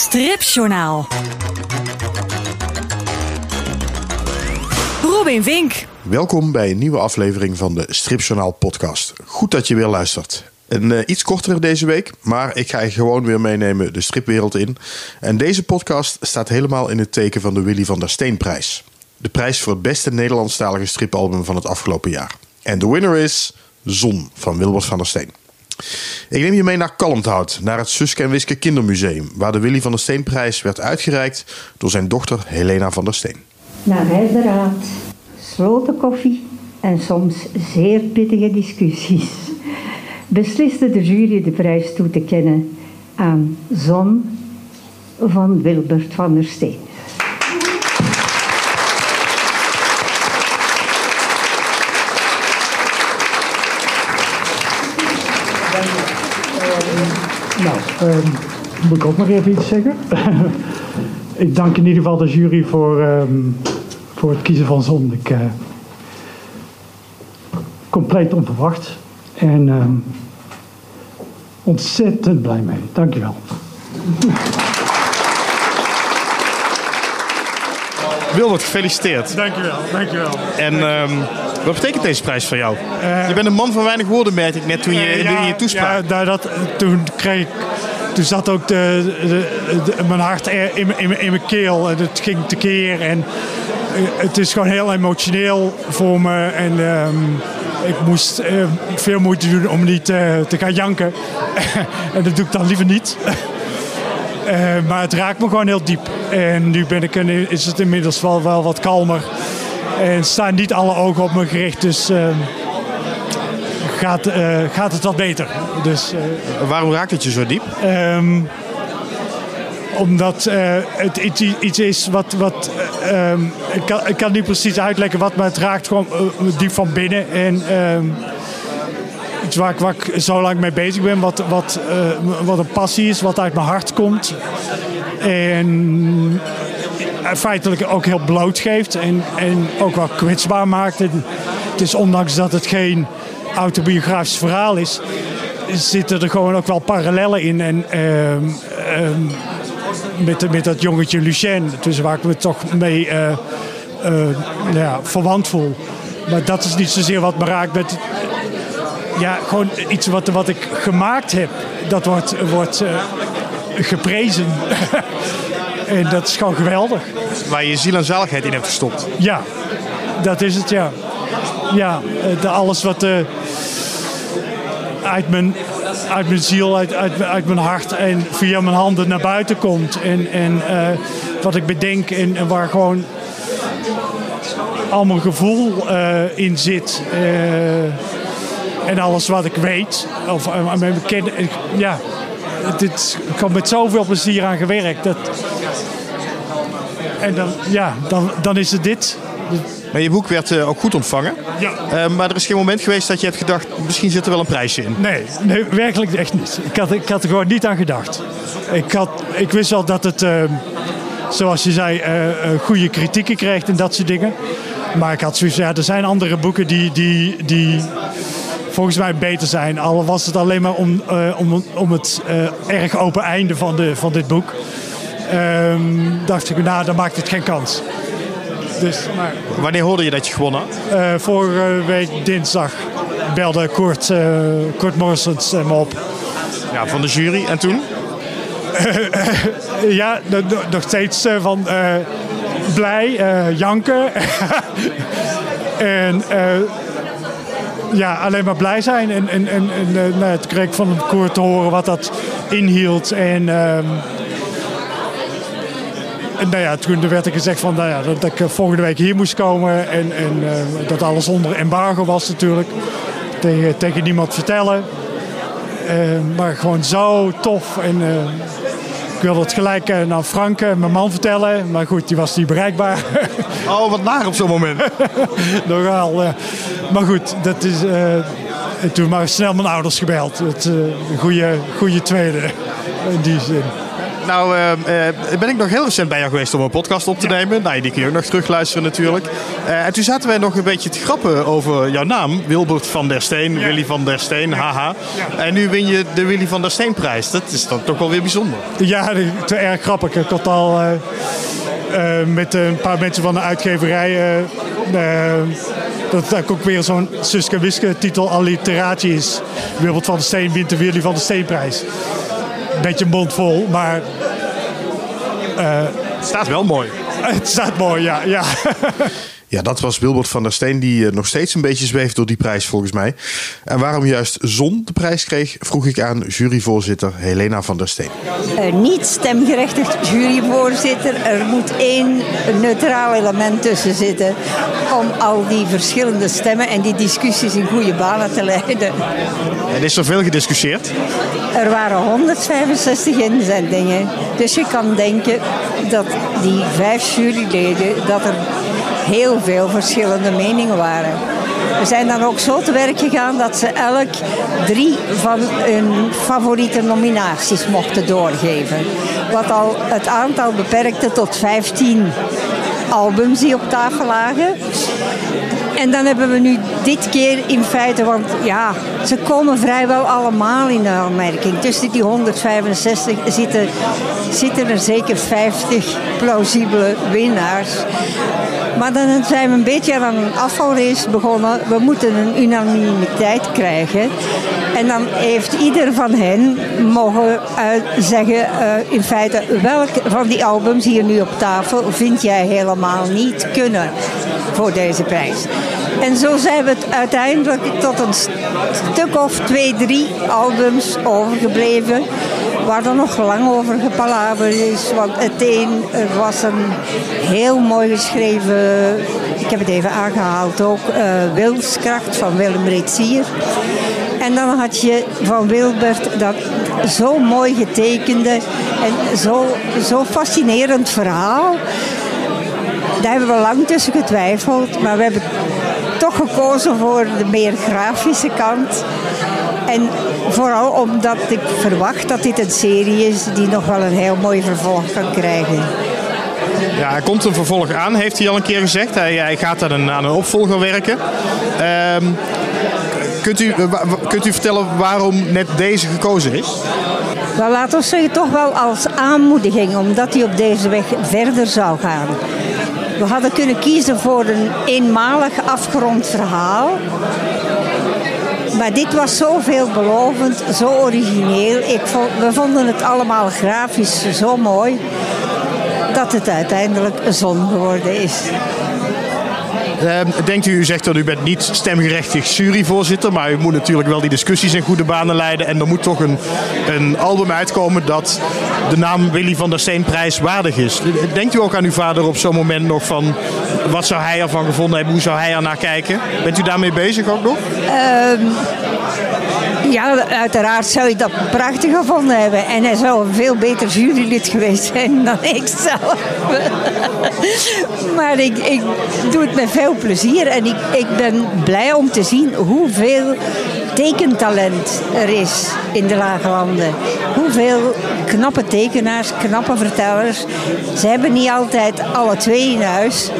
Stripjournaal. Robin Vink. Welkom bij een nieuwe aflevering van de Stripjournaal podcast. Goed dat je weer luistert. Een uh, iets kortere deze week, maar ik ga je gewoon weer meenemen de stripwereld in. En deze podcast staat helemaal in het teken van de Willy van der Steenprijs. De prijs voor het beste Nederlandstalige stripalbum van het afgelopen jaar. En de winner is Zon van Wilbert van der Steen. Ik neem je mee naar Kalmthout, naar het Suske en Wiske Kindermuseum, waar de Willy van der Steenprijs werd uitgereikt door zijn dochter Helena van der Steen. Na wijze raad, sloten koffie en soms zeer pittige discussies besliste de jury de prijs toe te kennen aan Zon van Wilbert van der Steen. Nou, uh, moet ik ook nog even iets zeggen? ik dank in ieder geval de jury voor, um, voor het kiezen van zon. Ik, uh, compleet onverwacht. En um, ontzettend blij mee. Dankjewel. Wilbert, gefeliciteerd. Dankjewel, dankjewel. En um, wat betekent deze prijs voor jou? Uh, je bent een man van weinig woorden, merkte ik net toen je, uh, ja, in je toespraak. Ja, dat, toen kreeg ik toen zat ook de, de, de, mijn hart in, in, in, mijn keel en het ging tekeer. En het is gewoon heel emotioneel voor me. En um, ik moest uh, veel moeite doen om niet uh, te gaan janken. en dat doe ik dan liever niet. uh, maar het raakt me gewoon heel diep. En nu ben ik is het inmiddels wel, wel wat kalmer. En staan niet alle ogen op me gericht. Dus ehm, gaat, uh, gaat het wat beter. Dus, uh, Waarom raakt het je zo diep? Um, omdat het iets, iets, is wat. wat um, ik, kan, ik kan niet precies uitleggen wat, maar het raakt gewoon diep van binnen. En um, waar ik, waar ik zo lang mee bezig ben, wat, wat, wat een passie is, wat uit mijn hart komt. En feitelijk ook heel bloot geeft en, en ook wel kwetsbaar maakt. Het is ondanks dat het geen autobiografisch verhaal is, zitten er gewoon ook wel parallellen in. En uh, uh, met, met dat jongetje Lucien, dus waar ik me toch mee uh, ja, verwant voel. Maar dat is niet zozeer wat me raakt met. Ja, gewoon iets wat, wat ik gemaakt heb, dat wordt, wordt geprezen. en dat is gewoon geweldig. Waar je ziel en zaligheid in hebt gestopt. Ja, dat is het, ja ja, de, alles wat uh, uit, mijn, uit mijn ziel, uit, uit, uit, mijn hart en via mijn handen naar buiten komt. En, en uh, wat ik bedenk en, en, waar gewoon al mijn gevoel in zit. En alles wat ik weet. Of mijn bekende. Ja, dit, ik heb met zoveel plezier aan gewerkt. Dat, en dan, ja, dan, dan is het dit. Maar je boek werd uh, ook goed ontvangen. Ja. Uh, maar er is geen moment geweest dat je hebt gedacht, misschien zit er wel een prijsje in. Nee, nee werkelijk echt niet. Ik had, ik had er gewoon niet aan gedacht. Ik, had, ik wist wel dat het, uh, zoals je zei, goede kritieken krijgt en dat soort dingen. Maar ik had zoiets, ja, er zijn andere boeken die, die, die volgens mij beter zijn. Al was het alleen maar om, om, om het erg open einde van, de, van dit boek. Ehm, dacht ik, nou, dan maakt het geen kans. Dus, maar... Wanneer hoorde je dat je gewonnen had? Uh, vorige week dinsdag belde Kurt, Kurt Morrisons me op. Ja, van de jury. En toen? ja, nog steeds van blij, janken. en ja, alleen maar blij zijn. En, en, en, en nou, toen kreeg ik van Kurt te horen wat dat inhield. En... Um, en nou ja, toen werd er gezegd van, nou ja, dat, ik volgende week hier moest komen. En, en uh, dat alles onder embargo was natuurlijk. Tegen, tegen niemand vertellen. Uh, maar gewoon zo tof. En ik wilde het gelijk naar Frank, mijn man, vertellen. Maar goed, die was niet bereikbaar. oh, wat naar op zo'n moment. Nogal. maar goed, dat is... toen maar snel mijn ouders gebeld. Het, een goede, goede tweede in die zin nou uh, ben ik nog heel recent bij jou geweest om een podcast op te nemen. Nou, die kun je ook nog terugluisteren natuurlijk. en toen zaten wij nog een beetje te grappen over jouw naam. Wilbert van der Steen, Willy van der Steen, haha. En nu win je de Willy van der Steen prijs. Dat is dan toch wel weer bijzonder. Ja, te erg grappig. Ik had al met een paar mensen van de uitgeverij dat het ook weer zo'n Suske Wiske titel alliteratie is. Wilbert van der Steen wint de Willy van der Steenprijs. Beetje mondvol, maar... Uh, het staat wel mooi. Het staat mooi, ja. ja. Ja, dat was Wilbert van der Steen, die uh, nog steeds een beetje zweeft door die prijs volgens mij. En waarom juist Zon de prijs kreeg, vroeg ik aan juryvoorzitter Helena van der Steen. Uh, niet stemgerechtigd juryvoorzitter. Er moet één neutraal element tussen zitten om al die verschillende stemmen en die discussies in goede banen te leiden. En is er veel gediscussieerd? Er waren 165 inzendingen. Dus je kan denken dat die vijf juryleden, dat er heel veel verschillende meningen waren. We zijn dan ook zo te werk gegaan dat ze elk drie van hun favoriete nominaties mochten doorgeven. Wat al het aantal beperkte tot 15 albums die op tafel lagen. En dan hebben we nu dit keer in feite, want ja, ze komen vrijwel allemaal in de aanmerking. Tussen die 165 zitten, zitten er zeker 50 plausibele winnaars. Maar dan zijn we een beetje aan een afvalrace begonnen. We moeten een unanimiteit krijgen. En dan heeft ieder van hen mogen uh, zeggen, uh, in feite, welke van die albums hier nu op tafel vind jij helemaal niet kunnen voor deze prijs. En zo zijn we het uiteindelijk tot een stuk of twee, drie albums overgebleven. Waar er nog lang over gepalaverd is. Want het een was een heel mooi geschreven, ik heb het even aangehaald ook, Wilskracht van Willem Reetsier. En dan had je van Wilbert dat zo mooi getekende en zo, zo fascinerend verhaal. Daar hebben we lang tussen getwijfeld, maar we hebben toch gekozen voor de meer grafische kant. En vooral omdat ik verwacht dat dit een serie is die nog wel een heel mooi vervolg kan krijgen. Ja, er komt een vervolg aan, heeft hij al een keer gezegd. Hij, hij gaat aan een, aan een opvolger werken. Ehm, kunt, u, kunt u vertellen waarom net deze gekozen is? Nou, laten we zeggen toch wel als aanmoediging, omdat hij op deze weg verder zou gaan. We hadden kunnen kiezen voor een eenmalig afgerond verhaal. Maar dit was zo veelbelovend, zo origineel. Ik vond, we vonden het allemaal grafisch zo mooi dat het uiteindelijk een zon geworden is. Uh, denkt u, u zegt dat u bent niet stemgerechtig juryvoorzitter, maar u moet natuurlijk wel die discussies in goede banen leiden. En er moet toch een, een album uitkomen dat de naam Willy van der Steenprijs waardig is. Denkt u ook aan uw vader op zo'n moment nog van wat zou hij ervan gevonden hebben, hoe zou hij er naar kijken? Bent u daarmee bezig ook nog? Ehm, ja, uiteraard zou je dat prachtig gevonden hebben. En hij zou een veel beter jurylid geweest zijn dan ik zelf. maar ik, ik doe het met veel plezier. En ik, ik ben blij om te zien hoeveel tekentalent er is in de Lage Landen. Hoeveel knappe tekenaars, knappe vertellers. Ze hebben niet altijd alle twee in huis.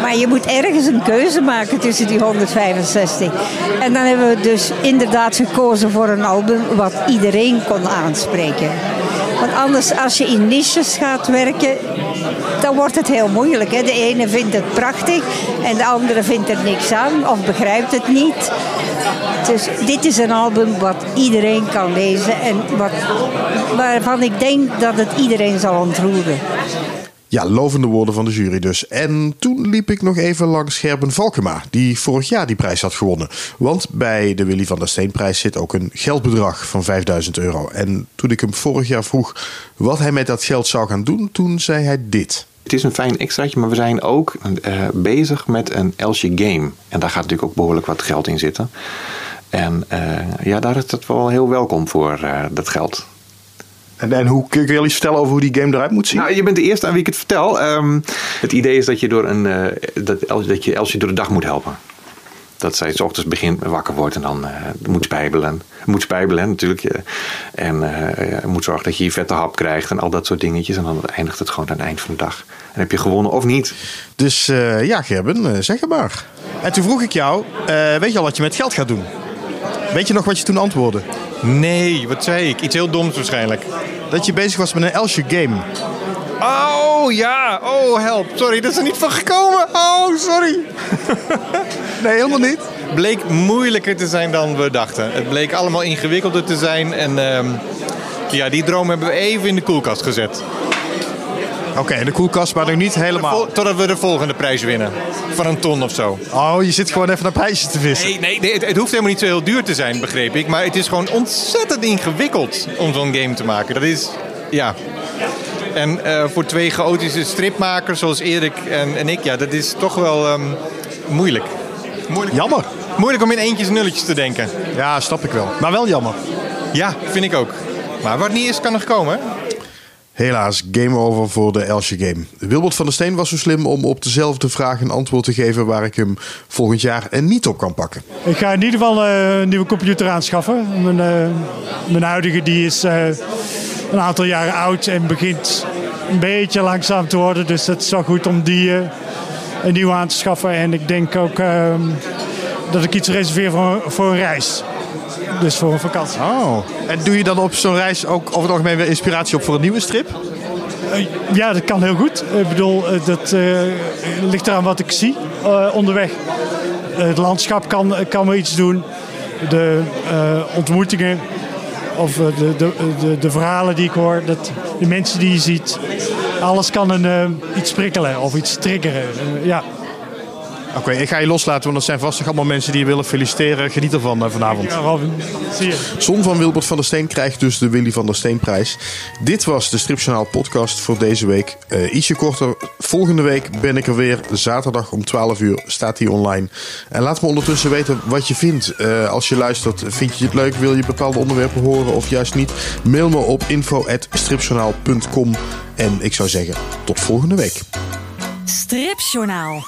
Maar je moet ergens een keuze maken tussen die 165. En dan hebben we dus inderdaad gekozen voor een album wat iedereen kon aanspreken. Want anders, als je in niches gaat werken, dan wordt het heel moeilijk. Hè? De ene vindt het prachtig en de andere vindt er niks aan of begrijpt het niet. Dus dit is een album wat iedereen kan lezen en wat, waarvan ik denk dat het iedereen zal ontroeren. Ja, lovende woorden van de jury dus. En toen liep ik nog even langs Gerben Valkema, die vorig jaar die prijs had gewonnen. Want bij de Willy van der Steenprijs zit ook een geldbedrag van 5000 euro. En toen ik hem vorig jaar vroeg wat hij met dat geld zou gaan doen, toen zei hij dit. Het is een fijn extraatje, maar we zijn ook uh, bezig met een Elsje Game. En daar gaat natuurlijk ook behoorlijk wat geld in zitten. En uh, ja, daar is het wel heel welkom voor, uh, dat geld. En, en hoe kun je iets vertellen over hoe die game eruit moet zien? Nou, je bent de eerste aan wie ik het vertel. Um, het idee is dat je, door een, uh, dat, dat je Elsje door de dag moet helpen. dat zij s ochtends begin wakker wordt en dan moet spijbelen. Moet spijbelen natuurlijk. en moet zorgen dat je je vette hap krijgt en al dat soort dingetjes. En dan eindigt het gewoon aan het eind van de dag. En heb je gewonnen of niet. Dus ja, Gerben, zeg het maar. En toen vroeg ik jou, weet je al wat je met geld gaat doen? Weet je nog wat je toen antwoordde? Nee, wat zei ik? Iets heel doms waarschijnlijk. Dat je bezig was met een Elsje game. Oh ja, oh help. Sorry, dat is er niet van gekomen. Oh, sorry. nee, helemaal niet. Bleek moeilijker te zijn dan we dachten. Het bleek allemaal ingewikkelder te zijn. En uh, ja, die droom hebben we even in de koelkast gezet. Oké, de koelkast, maar nog niet helemaal. Totdat we de volgende prijs winnen. Van een ton of zo. Oh, je zit gewoon even naar prijsjes te vissen. Nee, nee, nee het, het, hoeft helemaal niet zo heel duur te zijn, begreep ik. Maar het is gewoon ontzettend ingewikkeld om zo'n game te maken. Dat is, ja... En uh, voor twee chaotische stripmakers zoals Erik en, en ik, ja, dat is toch wel um, moeilijk. moeilijk. Jammer. Moeilijk om in eentjes nulletjes te denken. Ja, snap ik wel. Maar wel jammer. Ja, vind ik ook. Maar wat niet is, kan nog komen. Helaas, game over voor de Elsje Game. Wilbert van der Steen was zo slim om op dezelfde vraag een antwoord te geven waar ik hem volgend jaar niet op kan pakken. Ik ga in ieder geval uh, een nieuwe computer aanschaffen. Mijn, uh, mijn huidige die is uh, een aantal jaren oud en begint een beetje langzaam te worden. Dus het is wel goed om die een nieuwe aan te schaffen. En ik denk ook ehm, dat ik iets reserveer voor, voor een reis. Dus voor een vakantie. Oh. En doe je dan op zo'n reis ook over het algemeen weer inspiratie op voor een nieuwe strip? Uh, ja, dat kan heel goed. Ik bedoel, uh, dat uh, ligt eraan wat ik zie onderweg. het landschap kan, kan me iets doen. De ontmoetingen of de, de, de, de, verhalen die ik hoor. Dat, de mensen die je ziet. Alles kan een, iets prikkelen of iets triggeren. ja. Oké, ik ga je loslaten, want dat zijn vast allemaal mensen die je willen feliciteren. Geniet ervan uh, vanavond. Ja, Robin. Zie je. Zon van Wilbert van der Steen krijgt dus de Willy van der Steenprijs. Dit was de Stripjournaal podcast voor deze week. Uh, ietsje korter. Volgende week ben ik er weer. Zaterdag om 12 uur staat hij online. En laat me ondertussen weten wat je vindt. Uh, als je luistert, vind je het leuk? Wil je bepaalde onderwerpen horen of juist niet? Mail me op info.stripjournaal.com En ik zou zeggen, tot volgende week. Stripjournaal.